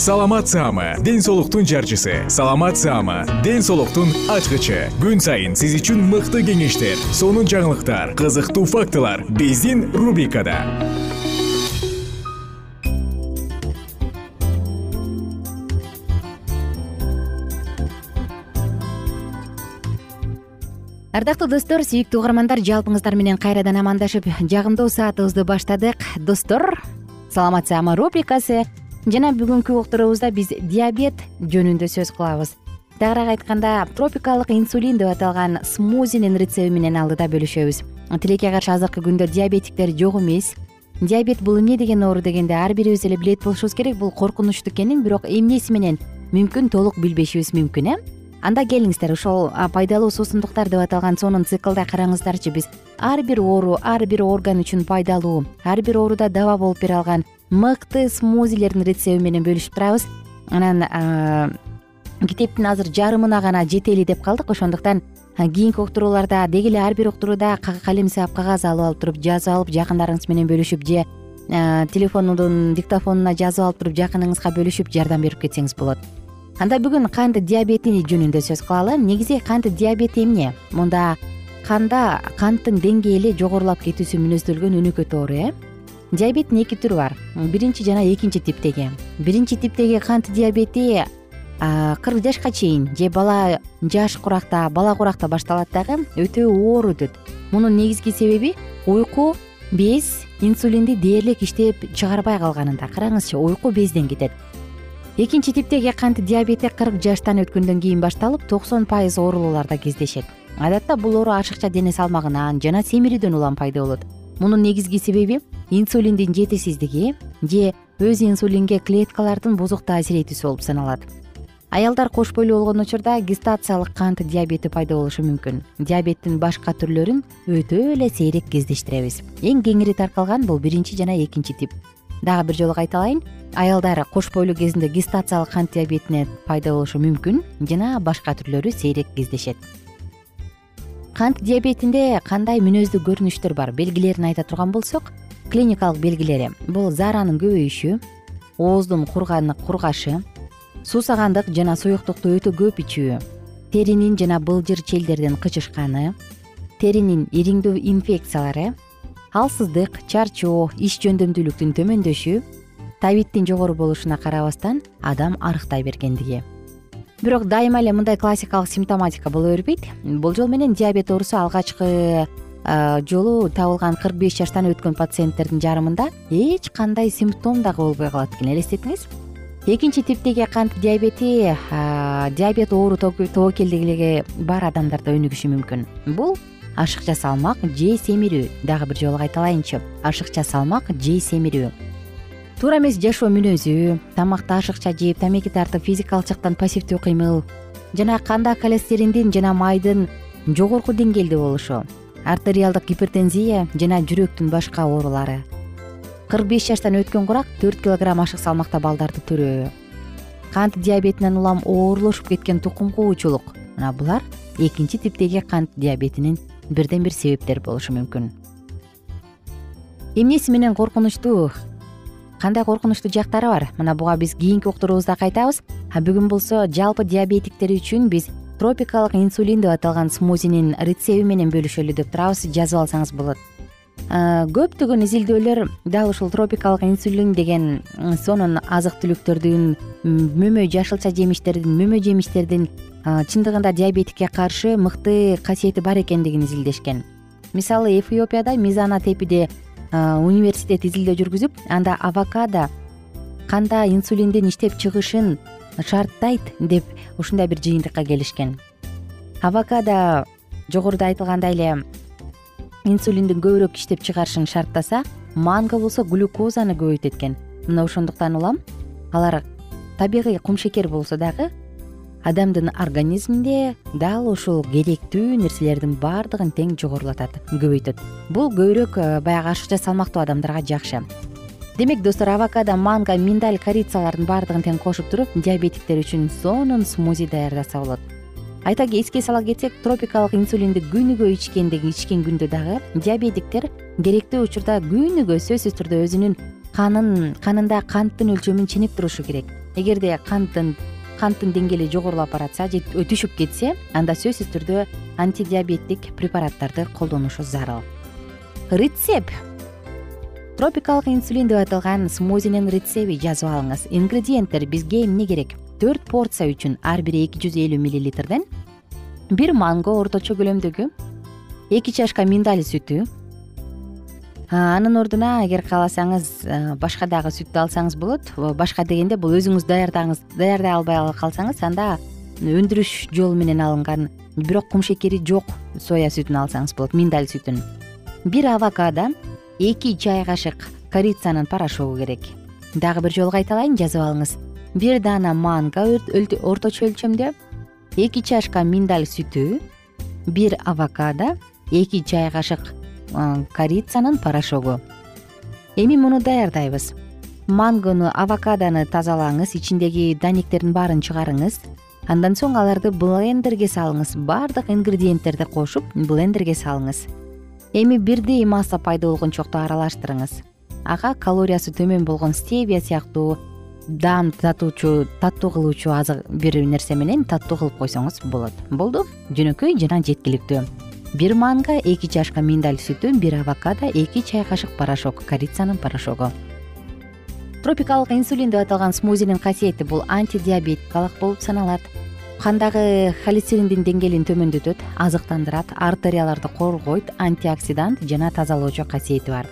саламат саама ден соолуктун жарчысы. Саламат саама ден соолуктун ачкычы. Күн сайын сиз үчүн мыкты кеңештер сонун жаңылыктар кызыктуу фактылар биздин рубрикада. Ардактуу достор сүйүктүү угармандар жалпыңыздар менен кайрадан амандашып жагымдуу саатыбызды баштадык. Достор саламатсызамы рубрикасы жана бүгүнкү уктуруубузда биз диабет жөнүндө сөз кылабыз. Тагыраак айтканда тропикалык инсулин деп аталган смузинин рецеби менен алдыда бөлүшөбүз. Тилекке каршы азыркы күндө диабетиктер жок эмес. Диабет бул эмне деген оору дегенде ар бирибиз эле билет болушубуз керек. Бул коркунучтуу экенин бирок эмнеси менен мүмкүн толук билбешибиз мүмкүн э? Анда келиңиздер а, пайдалуу суусундуктар деп аталган сонун циклда караңыздарчы. Биз ар бир оору ар бир орган үчүн пайдалуу ар бир ооруда daба болуп бере алган мыкты смузилердин рецеби менен бөлүшүп турабыз. Анан китептин азыр жарымына гана жетели деп калдык. Ошондуктан кийинки уктурууларда деги эле ар бир уктурууда калем саап кагаз алып алып туруп жазып алып жакындарыңыз менен бөлүшүп же а, телефонунун диктофонуна жазып алып туруп жакыныңызга бөлүшүп жардам берип кетсеңиз болот. Анда бүгүн кант диабети жөнүндө сөз кылалы. Негизи кант диабети эмне? Мында канда канттын деңгээли жогорулап кетүүсү мүнөздөлгөн өнөкөт оору э диабеттин эки түрү бар? Биринчи жана экинчи типтеги. Биринчи типтеги кант диабети кырк жашка чейин же бала жаш куракта бала куракта башталат дагы өтө оор өтөт. Мунун негизги себеби уйку без инсулинди дээрлик иштеп чыгарбай калганында караңызчы уйку безден кетет. Экинчи типтеги кант диабети кырк жаштан өткөндөн кийин башталып токсон пайыз оорулууларда кездешет. Адатта бул оору ашыкча дене салмагынан жана семирүүдөн улам пайда болот мунун негизги себеби инсулиндин жетишсиздиги же өз инсулинге клеткалардын бузук таасир этүүсү болуп саналат. Аялдар кош бойлуу болгон учурда гестациялык кант диабети пайда болушу мүмкүн. Диабеттин башка түрлөрүн өтө эле сейрек кездештиребиз. Эң кеңири таркалган бул биринчи жана экинчи тип. Дагы бир жолу кайталайын. Аялдар кош бойлуу кезинде гестациялык кант диабетине пайда болушу мүмкүн жана башка түрлөрү сейрек кездешет кант диабетинде кандай мүнөздүү көрүнүштөр бар белгилерин айта турган болсок клиникалык белгилери. Бул зааранын көбөйүшү ооздун кургашы суусагандык жана суюктукту өтө көп ичүү теринин жана былжыр челдердин кычышканы теринин ириңдөө инфекциялары алсыздык чарчоо иш жөндөмдүүлүктүн төмөндөшү табиттин жогору болушуна карабастан адам арыктай бергендиги бирок дайыма эле мындай классикалык симптоматика боло бербейт. Болжол менен диабет оорусу алгачкы жолу табылган кырк беш жаштан өткөн пациенттердин жарымында эч кандай симптом дагы болбой калат экен элестетиңиз. Экинчи типтеги кант диабети диабет оору тобокелдиги бар адамдарда өнүгүшү мүмкүн. Бул ашыкча салмак же семирүү. Дагы бир жолу кайталайынчы. Ашыкча салмак же семирүү туура эмес жашоо мүнөзү. Тамакты ашыкча жеп тамеки тартып физикалык жактан пассивдүү кыймыл. Жана канда холестериндин жана майдын жогорку деңгээлде болушу. Артериалдык гипертензия жана жүрөктүн башка оорулары. Кырк беш жаштан өткөн курак төрт килограмм ашык салмакта балдарды төрөө кант диабетинен улам оорлошуп кеткен тукум куучулук. Мына булар экинчи типтеги кант диабетинин бирден бир себептери болушу мүмкүн. Эмнеси менен коркунучтуу кандай коркунучтуу жактары бар? Мына буга биз кийинки уктуруубузда кайтабыз. А бүгүн болсо жалпы диабетиктер үчүн биз тропикалык инсулин деп аталган смузинин рецепти менен бөлүшөлү деп турабыз жазып алсаңыз болот. Көптөгөн изилдөөлөр дал ушул тропикалык инсулин деген сонун азык түлүктөрдүн мөмө жашылча жемиштердин мөмө жемиштердин чындыгында диабетикке каршы мыкты касиети бар экендигин изилдешкен. Мисалы эфиопияда мизана тепиде университет изилдөө жүргүзүп анда авокадо канда инсулиндин иштеп чыгышын шарттайт деп ушундай бир жыйынтыкка келишкен. Авокадо жогоруда айтылгандай эле инсулиндин көбүрөөк иштеп чыгарышын шарттаса манго болсо глюкозаны көбөйтөт экен. Мына ошондуктан улам алар табигый кумшекер болсо дагы адамдын организминде дал ушул керектүү нерселердин баардыгын тең жогорулатат көбөйтөт. Бул көбүрөөк э, баягы ашыкча салмактуу адамдарга жакшы. Демек достор авокадо манго миндаль корицалардын баардыгын тең кошуп туруп диабетиктер үчүн сонун смузи даярдаса болот. Айта эске сала кетсек тропикалык инсулинди күнүгө ичкенди ичкен күндө дагы диабетиктер керектүү учурда күнүгө сөзсүз түрдө өзүнүн канын канында канттын өлчөмүн ченеп турушу керек. Эгерде канттын канттын деңгээли жогорулап баратса же түшүп кетсе анда сөзсүз түрдө антидиабеттик препараттарды колдонушу зарыл. Рецепт. Тропикалык инсулин деп аталган смузинин рецепти жазып алыңыз. Ингредиенттер бизге эмне керек? Төрт порция үчүн ар бири эки жүз элүү миллилитрден. Бир манго орточо көлөмдөгү. Эки чашка миндаль сүтү анын ордуна эгер кааласаңыз башка дагы сүттү алсаңыз болот. Башка дегенде бул өзүңүз даярдагыз даярдай албай калсаңыз анда өндүрүш жолу менен алынган бирок кумшекери жок соя сүтүн алсаңыз болот миндаль сүтүн. Бир авокадо эки чай кашык корицанын порошогу керек. Дагы бир жолу кайталайын жазып алыңыз. Бир даана манго орточо өлчөмдө эки чашка миндаль сүтү бир авокадо эки чай кашык корицанын порошогу. Эми муну даярдайбыз. Мангону авокадону тазалаңыз ичиндеги данектердин баарын чыгарыңыз. Андан соң аларды блендерге салыңыз. Баардык ингредиенттерди кошуп блендерге салыңыз. Эми бирдей масса пайда болгончокто аралаштырыңыз. Ага калориясы төмөн болгон стевия сыяктуу даам татуучу таттуу кылуучу азык бир нерсе менен таттуу кылып койсоңуз болот. Болду. Жөнөкөй жана жеткиликтүү бир манго эки чашка миндаль сүтү бир авокадо эки чай кашык порошок корицанын порошогу. Тропикалык инсулин деп аталган смузинин касиети бул антидиабетикалык болуп саналат. Кандагы холестериндин деңгээлин төмөндөтөт азыктандырат артерияларды коргойт антиоксидант жана тазалоочу касиети бар.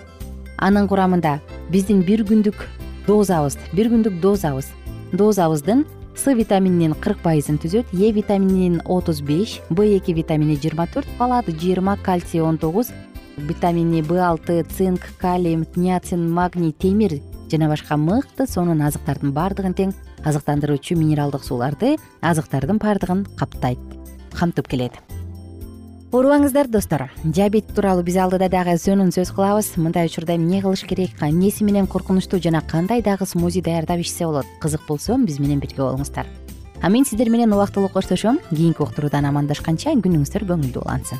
Анын курамында биздин бир күндүк дозабыз бир күндүк дозабыз. Дозабыздын с витамининин кырк пайызын түзөт е витамининин отуз беш б эки витамини жыйырма төрт фалат жыйырма кальций он тогуз витамини б алты цинк калий ниацин магний темир жана башка мыкты сонун азыктардын баардыгын тең азыктандыруучу минералдык сууларды азыктардын баардыгын каптайт камтып келет оорубаңыздар достор. Диабет тууралуу биз алдыда дагы сонун сөз кылабыз. Мындай учурда эмне кылыш керек? Эмнеси менен коркунучтуу жана кандай дагы смузи даярдап ичсе болот? Кызык болсо биз менен бирге болуңуздар. А мен сиздер менен убактылуу коштошом. Кийинки уктуруудан амандашканча күнүңүздөр көңүлдүү улансын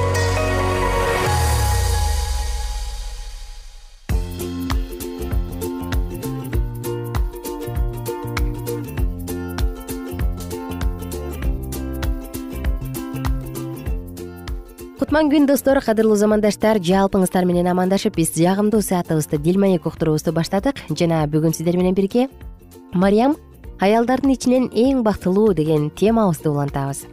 күн достор. Кадырлуу замандаштар жалпыңыздар менен амандашып биз жагымдуу саатыбызды дил маек уктуруубузду баштадык. Жана бүгүн сиздер менен бирге мариям аялдардын ичинен эң бактылуу деген темабызды улантабыз.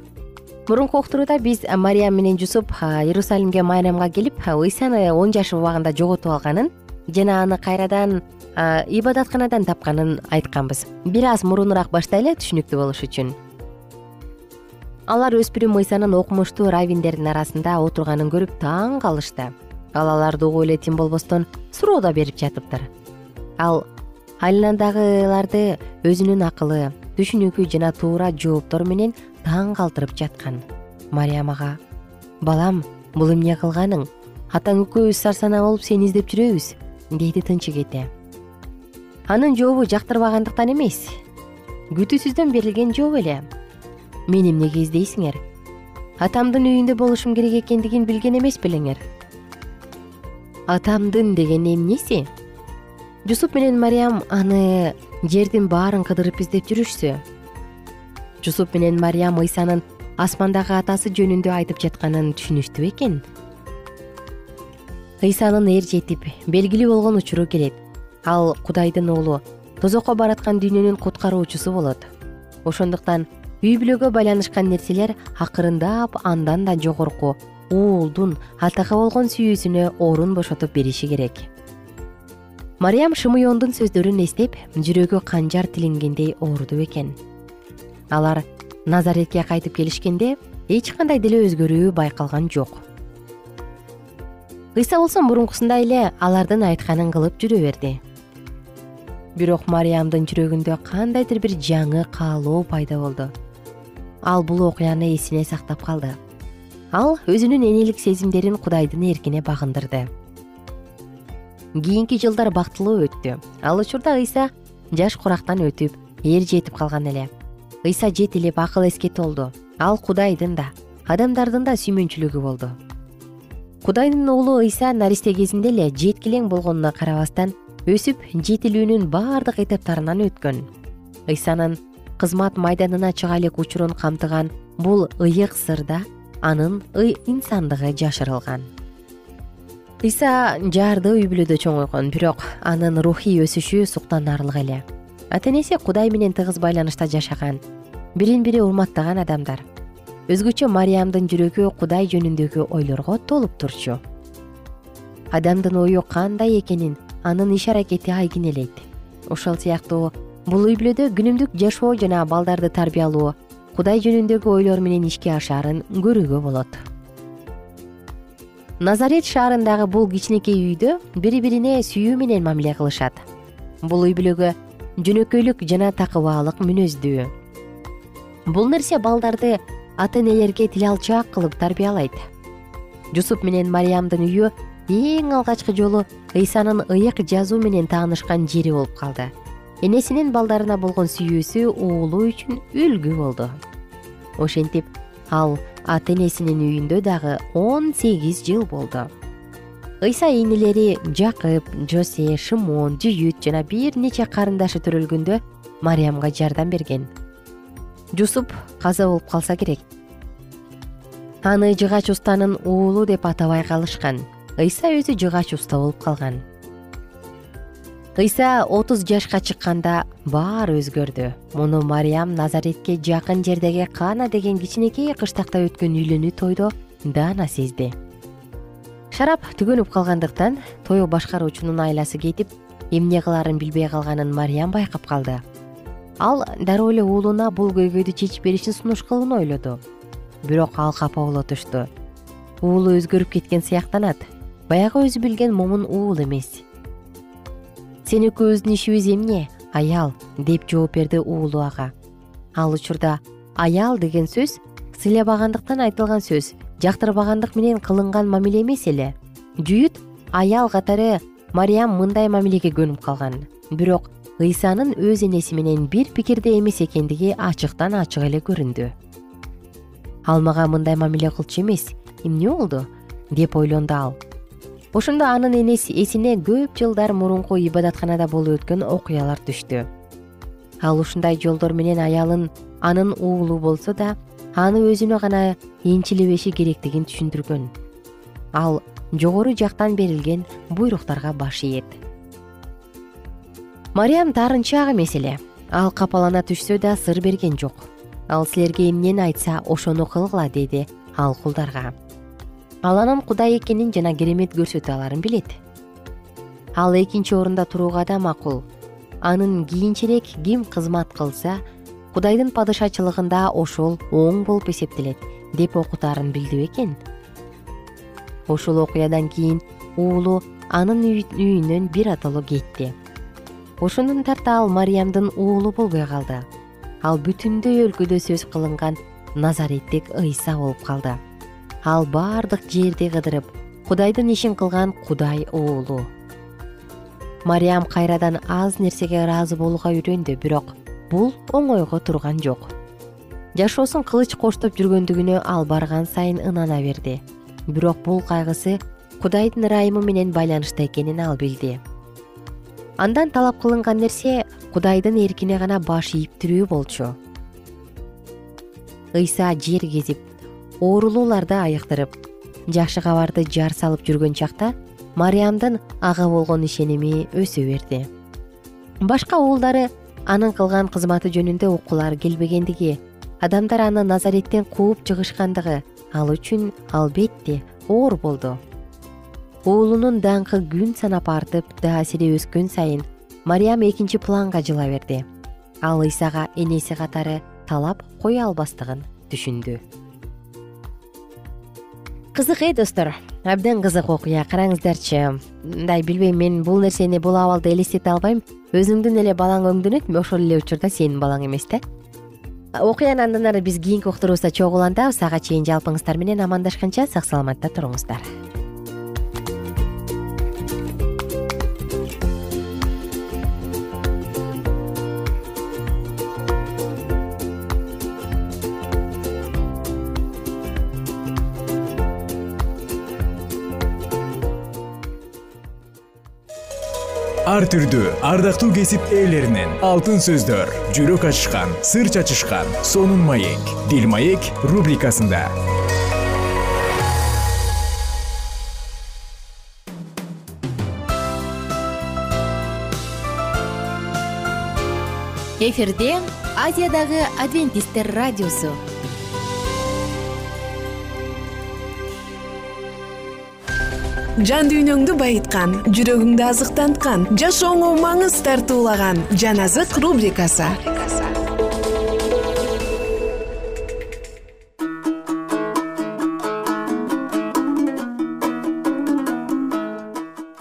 Мурунку уктурууда биз мариям менен жусуп иерусалимге майрамга келип ыйсаны он жашы убагында жоготуп алганын жана аны кайрадан ибадатканадан тапканын айтканбыз. Бир аз мурунураак баштайлы түшүнүктүү болуш үчүн алар өспүрүм ыйсанын окумуштуу раввиндердин арасында отурганын көрүп таң калышты. Ал аларды угуп эле тим болбостон суроо да берип жатыптыр. Ал айланадагыларды өзүнүн акылы түшүнүгү жана туура жооптору менен таң калтырып жаткан. Мариям ага балам бул эмне кылганың? Атаң экөөбүз сарсанаа болуп сени издеп жүрөбүз дейт тынчы кете анын жообу жактырбагандыктан эмес. Күтүүсүздөн берилген жооп эле мени эмнеге издейсиңер? Атамдын үйүндө болушум керек экендигин билген эмес белеңер. Атамдын деген эмнеси жусуп менен мариям аны жердин баарын кыдырып издеп жүрүшсү. Жусуп менен мариям ыйсанын асмандагы атасы жөнүндө айтып жатканын түшүнүштү бекен ыйсанын эр жетип белгилүү болгон учуру келет. Ал кудайдын уулу тозокко бараткан дүйнөнүн куткаруучусу болот. Ошондуктан үй бүлөгө байланышкан нерселер акырындап андан да жогорку уулдун атага болгон сүйүүсүнө орун бошотуп бериши керек. Мариям шымыондун сөздөрүн эстеп жүрөгү канжар тилингендей ооруду бекен алар назаретке кайтып келишкенде эч кандай деле өзгөрүү байкалган жок. Ыйса болсо мурункусундай эле алардын айтканын кылып жүрө берди. Бирок мариямдын жүрөгүндө кандайдыр бир жаңы каалоо пайда болду ал бул окуяны эсине сактап калды. Ал өзүнүн энелик сезимдерин кудайдын эркине багындырды. Кийинки жылдар бактылуу өттү. Ал учурда ыйса жаш курактан өтүп эр жетип калган эле. Ыйса жетилип акыл эске толду. Ал кудайдын да адамдардын да сүймөнчүлүгү болду. Кудайдын уулу ыйса наристе кезинде эле жеткилең болгонуна карабастан өсүп жетилүүнүн баардык этаптарынан өткөн. Ыйсанын кызмат майданына чыга элек учурун камтыган. Бул ыйык сырда анын инсандыгы жашырылган. Ыйса жаарды үй бүлөдө чоңойгон бирок анын рухий өсүшү суктанарлык эле. Ата энеси кудай менен тыгыз байланышта жашаган бирин бири урматтаган адамдар. Өзгөчө мариямдын жүрөгү кудай жөнүндөгү ойлорго толуп турчу. Адамдын ою кандай экенин анын иш аракети айгинелейт. Ошол сыяктуу бул үй бүлөдө күнүмдүк жашоо жана балдарды тарбиялоо кудай жөнүндөгү ойлор менен ишке ашаарын көрүүгө болот. Назарет шаарындагы бул кичинекей үйдө бири бирине сүйүү менен мамиле кылышат. Бул үй бүлөгө жөнөкөйлүк жана такыбаалык мүнөздүү. Бул нерсе балдарды ата энелерге тил алчаак кылып тарбиялайт. Жусуп менен мариямдын үйү эң алгачкы жолу ыйсанын ыйык жазуу менен таанышкан жери болуп калды энесинин балдарына болгон сүйүүсү уулу үчүн үлгү болду. Ошентип ал ата энесинин үйүндө дагы он сегиз жыл болду. Ыйса инилери жакып жосе шымон жүйүт жана бир нече карындашы төрөлгөндө мариямга жардам берген. Жусуп каза болуп калса керек. Аны жыгач устанын уулу деп атабай калышкан. Ыйса өзү жыгач уста болуп калган ыйса отуз жашка чыкканда баары өзгөрдү. Муну мариям назаретке жакын жердеги кана деген кичинекей кыштакта өткөн үйлөнүү тойдо даана сезди. Шарап түгөнүп калгандыктан той башкаруучунун айласы кетип эмне кылаарын билбей калганын мариям байкап калды. Ал дароо эле уулуна бул көйгөйдү чечип беришин сунуш кылууну ойлоду. Бирок ал капа боло турушту уулу өзгөрүп кеткен сыяктанат. Баягы өзү билген момун уул эмес сен экөөбүздүн ишибиз эмне аял? деп жооп берди уулу ага. Ал учурда аял деген сөз сыйлабагандыктан айтылган сөз жактырбагандык менен кылынган мамиле эмес эле. Жүйүт аял катары мариям мындай мамилеге көнүп калган. Бирок ыйсанын өз энеси менен бир пикирде эмес экендиги ачыктан ачык эле көрүндү. Ал мага мындай мамиле кылчу эмес эмне болду? деп ойлонду ал ошондо анын энеси эсине көп жылдар мурунку ибадатканада болуп өткөн окуялар түштү. Ал ушундай жолдор менен аялын анын уулу болсо да аны өзүнө гана энчилебеши керектигин түшүндүргөн. Ал жогору жактан берилген буйруктарга баш ийет. Мариям таарынчаак эмес эле ал капалана түшсө да сыр берген жок. Ал силерге эмнени айтса ошону кылгыла деди ал кулдарга ал анын кудай экенин жана керемет көрсөтө аларын билет. Ал экинчи орунда турууга да макул. Анын кийинчерээк ким кызмат кылса кудайдын падышачылыгында ошол оң болуп эсептелет деп окутаарын билди бекен ушул окуядан кийин уулу анын үйүнөн бир атоло кетти. Ошондон тарта ал мариямдын уулу болбой калды. Ал бүтүндөй өлкөдө сөз кылынган назареттик ыйса болуп калды ал баардык жерди кыдырып кудайдын ишин кылган кудай уулу. Мариям кайрадан аз нерсеге ыраазы болууга үйрөндү бирок бул оңойго турган жок. Жашоосун кылыч коштоп жүргөндүгүнө ал барган сайын ынана берди. Бирок бул кайгысы кудайдын ырайымы менен байланышта экенин ал билди. Андан талап кылынган нерсе кудайдын эркине гана баш ийиптирүү болчу. Ыйса жер кезип оорулууларды айыктырып жакшы кабарды жар салып жүргөн чакта мариямдын ага болгон ишеними өсө берди. Башка уулдары анын кылган кызматы жөнүндө уккулары келбегендиги адамдар аны назареттен кууп чыгышкандыгы ал үчүн албетте оор болду. Уулунун даңкы күн санап артып таасири өскөн сайын мариям экинчи планга жыла берди. Ал ыйсага энеси катары талап кое албастыгын түшүндү кызык э достор? Абдан кызык окуя караңыздарчы. Мындай билбейм мен бул нерсени бул абалды элестете албайм. Өзүңдүн эле балаң өңдөнөт ошол эле учурда сенин балаң эмес да. Окуяны андан ары биз кийинки уктуруубузда чогуу улантабыз ага чейин жалпыңыздар менен амандашканча сак саламатта туруңуздар ар түрдүү ардактуу кесип ээлеринен алтын сөздөр жүрөк ачышкан сыр чачышкан сонун маек дил маек рубрикасында. Эфирде азиядагы адвентисттер радиосу жан дүйнөңдү байыткан жүрөгүңдү азыктанткан жашооңо маңыз тартуулаган жан азык рубрикасы.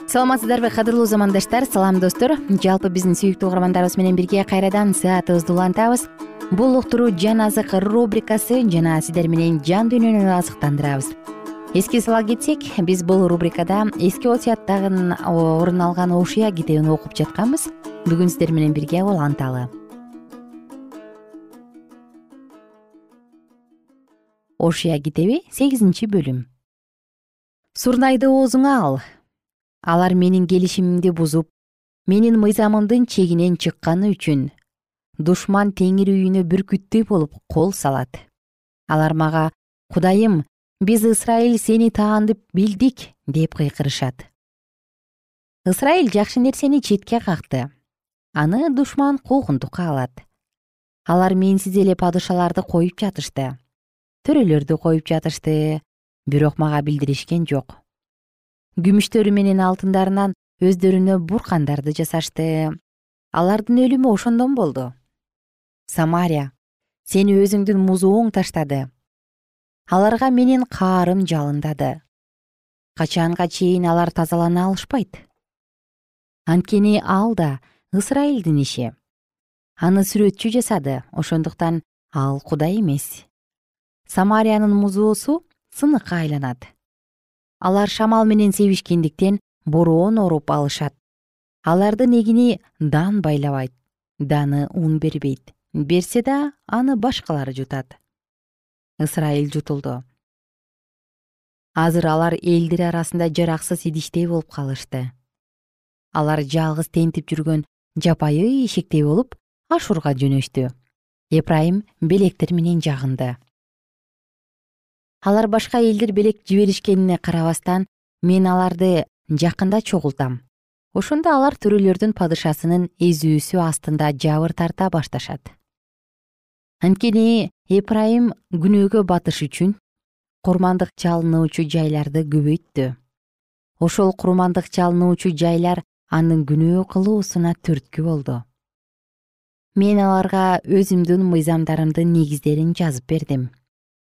Саламатсыздарбы кадырлуу замандаштар салам достор. Жалпы биздин сүйүктүү угармандарыбыз менен бирге кайрадан саатыбызды улантабыз бул уктуруу жан азык рубрикасы жана сиздер менен жан дүйнөнү азыктандырабыз эске сала кетсек биз бул рубрикада эски осуяттагы орун алган окуя китебин окуп жатканбыз. Бүгүн сиздер менен бирге уланталы ошуя китеби сегизинчи бөлүм. Сурнайды оозуңа ал. Алар менин келишимимди бузуп менин мыйзамымдын чегинен чыкканы үчүн душман теңир үйүнө бүркүттөй болуп кол салат. Алар мага кудайым биз ысрайыл сени таандып билдик деп кыйкырышат. Ысрайыл жакшы нерсени четке какты. Аны душман куугунтукка алат. Алар менсиз эле падышаларды коюп жатышты. Төрөлөрдү коюп жатышты бирок мага билдиришкен жок. Күмүштөрү менен алтындарынан өздөрүнө буркандарды жасашты. Алардын өлүмү ошондон болду. Самария сени өзүңдүн музооң таштады аларга менин каарым жалындады. Качанга чейин алар тазалана алышпайт? Анткени ал да ысрайылдын иши. Аны сүрөтчү жасады ошондуктан ал кудай эмес. Самариянын музоосу сыныкка айланат. Алар шамал менен себишкендиктен бороон оруп алышат. Алардын эгини дан байлабайт даны ун бербейт. Берсе да аны башкалар жутат ысрайыл жутулду. Азыр алар элдер арасында жараксыз идиштей болуп калышты. Алар жалгыз тентип жүргөн жапайы эшектей болуп ашурга жөнөштү. Эпрайым белектер менен жагынды. Алар башка элдер белек жиберишкенине карабастан мен аларды жакында чогултам. Ошондо алар төрөлөрдүн падышасынын эзүүсү астында жабыр тарта башташат. Анткени эпрайым күнөөгө батыш үчүн курмандык чалынуучу жайларды көбөйттү ошол курмандык чалынуучу жайлар анын күнөө кылуусуна түрткү болду. Мен аларга өзүмдүн мыйзамдарымдын негиздерин жазып бердим.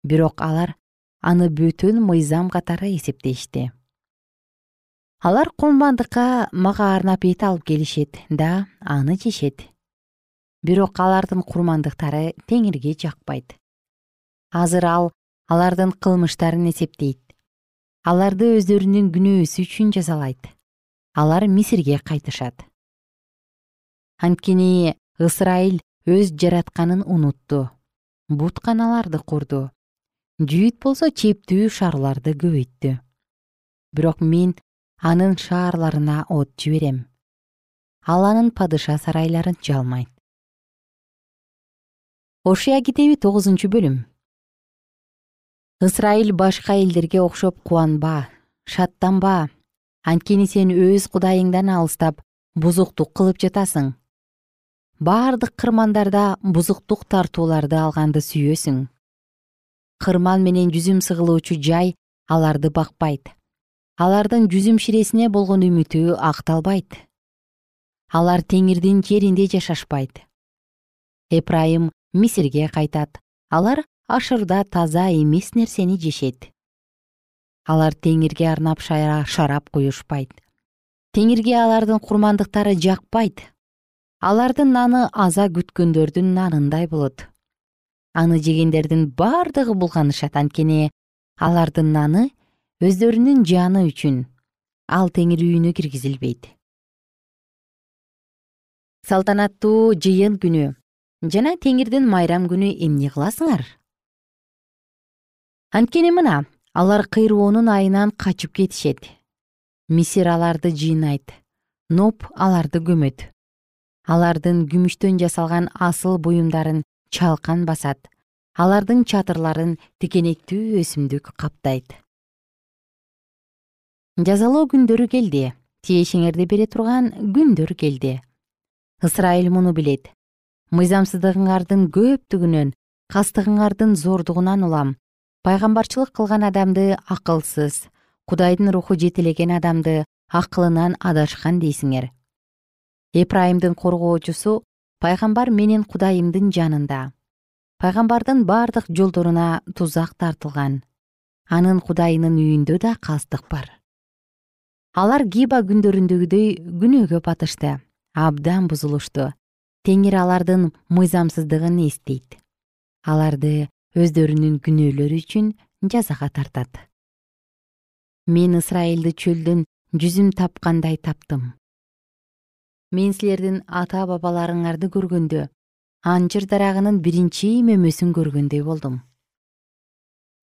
Бирок алар аны бөтөн мыйзам катары эсептешти. Алар курмандыкка мага арнап эт алып келишет да аны жешет бирок алардын курмандыктары теңирге жакпайт. Азыр ал алардын кылмыштарын эсептейт. Аларды өздөрүнүн күнөөсү үчүн жазалайт алар мисирге кайтышат. Анткени ысрайыл өз жаратканын унутту бутканаларды курду жүйүт болсо чептүү шаарларды көбөйттү. Бирок мен анын шаарларына от жиберем. Ал анын падыша сарайларын жалмайт ошуя китеби тогузунчу бөлүм. Ысрайыл башка элдерге окшоп кубанба шаттанба. Анткени сен өз кудайыңдан алыстап бузуктук кылып жатасың. Бардык кырмандарда бузуктук тартууларды алганды сүйөсүң. Кырман менен жүзүм сыгылуучу жай аларды бакпайт. Алардын жүзүм ширесине болгон үмүтү акталбайт. Алар теңирдин жеринде жашашпайт. Эпрайым мисирге кайтат. Алар ашырда таза эмес нерсени жешет. Алар теңирге арнап шарап куюшпайт теңирге алардын курмандыктары жакпайт. Алардын наны аза күткөндөрдүн нанындай болот. Аны жегендердин бардыгы булганышат анткени алардын наны өздөрүнүн жаны үчүн ал теңир үйүнө киргизилбейт. Салтанаттуу жыйын күнү жана теңирдин майрам күнү эмне кыласыңар? Анткени мына алар кыйроонун айынан качып кетишет. Мисир аларды жыйнайт ноп аларды көмөт. Алардын күмүштөн жасалган асыл буюмдарын чалкан басат. Алардын чатырларын тикенектүү өсүмдүк каптайт. Жазалоо күндөрү келди тиешеңерди бере турган күндөр келди ысрайыл муну билет мыйзамсыздыгыңардын көптүгүнөн кастыгыңардын зордугунан улам. Пайгамбарчылык кылган адамды акылсыз кудайдын руху жетелеген адамды акылынан адашкан дейсиңер. Эпрайымдын коргоочусу пайгамбар менин кудайымдын жанында. Пайгамбардын бардык жолдоруна тузак тартылган. Анын кудайынын үйүндө да кастык бар. Алар гиба күндөрүндөгүдөй күнөөгө батышты абдан бузулушту теңир алардын мыйзамсыздыгын эстейт. Аларды өздөрүнүн күнөөлөрү үчүн жазага тартат. Мен ысрайылды чөлдөн жүзүм тапкандай таптым. Мен силердин ата бабаларыңарды көргөндө анжыр дарагынын биринчи мөмөсүн көргөндөй болдум.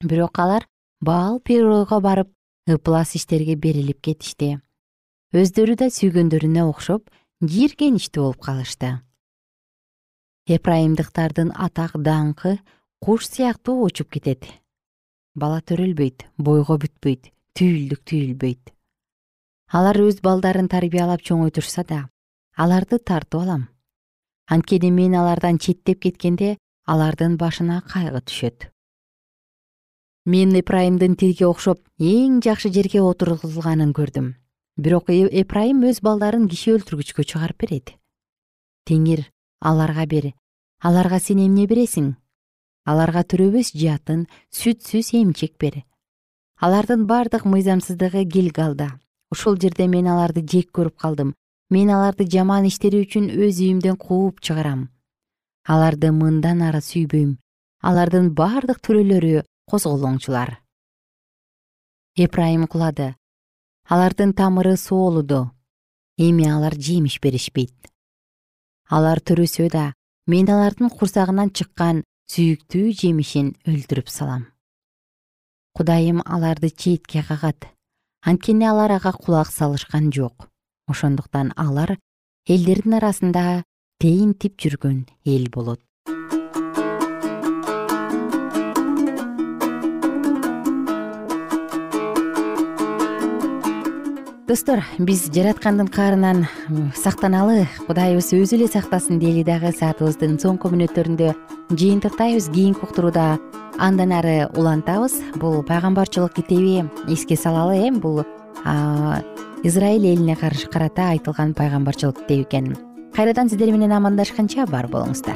Бирок алар баал перойго барып ыплас иштерге берилип кетишти өздөрү да сүйгөндөрүнө окшоп жийиркеничтүү болуп калышты эпрайымдыктардын атак даңкы куш сыяктуу учуп кетет. Бала төрөлбөйт бойго бүтпөйт түйүлдүк түйүлбөйт. Алар өз балдарын тарбиялап чоңойтушса да аларды тартып алам. Анткени мен алардан четтеп кеткенде алардын башына кайгы түшөт. Мен эпрайымдын тилге окшоп эң жакшы жерге отургузулганын көрдүм. Бирок эпрайым өз балдарын киши өлтүргүчкө чыгарып берет. Теңир аларга бер аларга сен эмне бересиң? Аларга төрөбөс жатын сүтсүз эмчек бер алардын бардык мыйзамсыздыгы гилгалда ушул жерде мен аларды жек көрүп калдым. Мен аларды жаман иштери үчүн өз үйүмдөн кууп чыгарам. Аларды мындан ары сүйбөйм. Алардын бардык төрөлөрү козголоңчулар. Эпрайым кулады. Алардын тамыры соолуду эми алар жемиш беришпейт алар төрөсө да мен алардын курсагынан чыккан сүйүктүү жемишин өлтүрүп салам. Кудайым аларды четке кагат. Анткени алар ага кулак салышкан жок. Ошондуктан алар элдердин арасында тейинтип жүргөн эл болот достор биз жараткандын каарынан сактаналы кудайыбыз өзү эле сактасын дейли дагы саатыбыздын соңку мүнөттөрүндө жыйынтыктайбыз. Кийинки уктурууда андан ары улантабыз. Бул пайгамбарчылык китеби эске салалы э бул израиль элине карата айтылган пайгамбарчылык китеби экен. Кайрадан сиздер менен амандашканча бар болуңуздар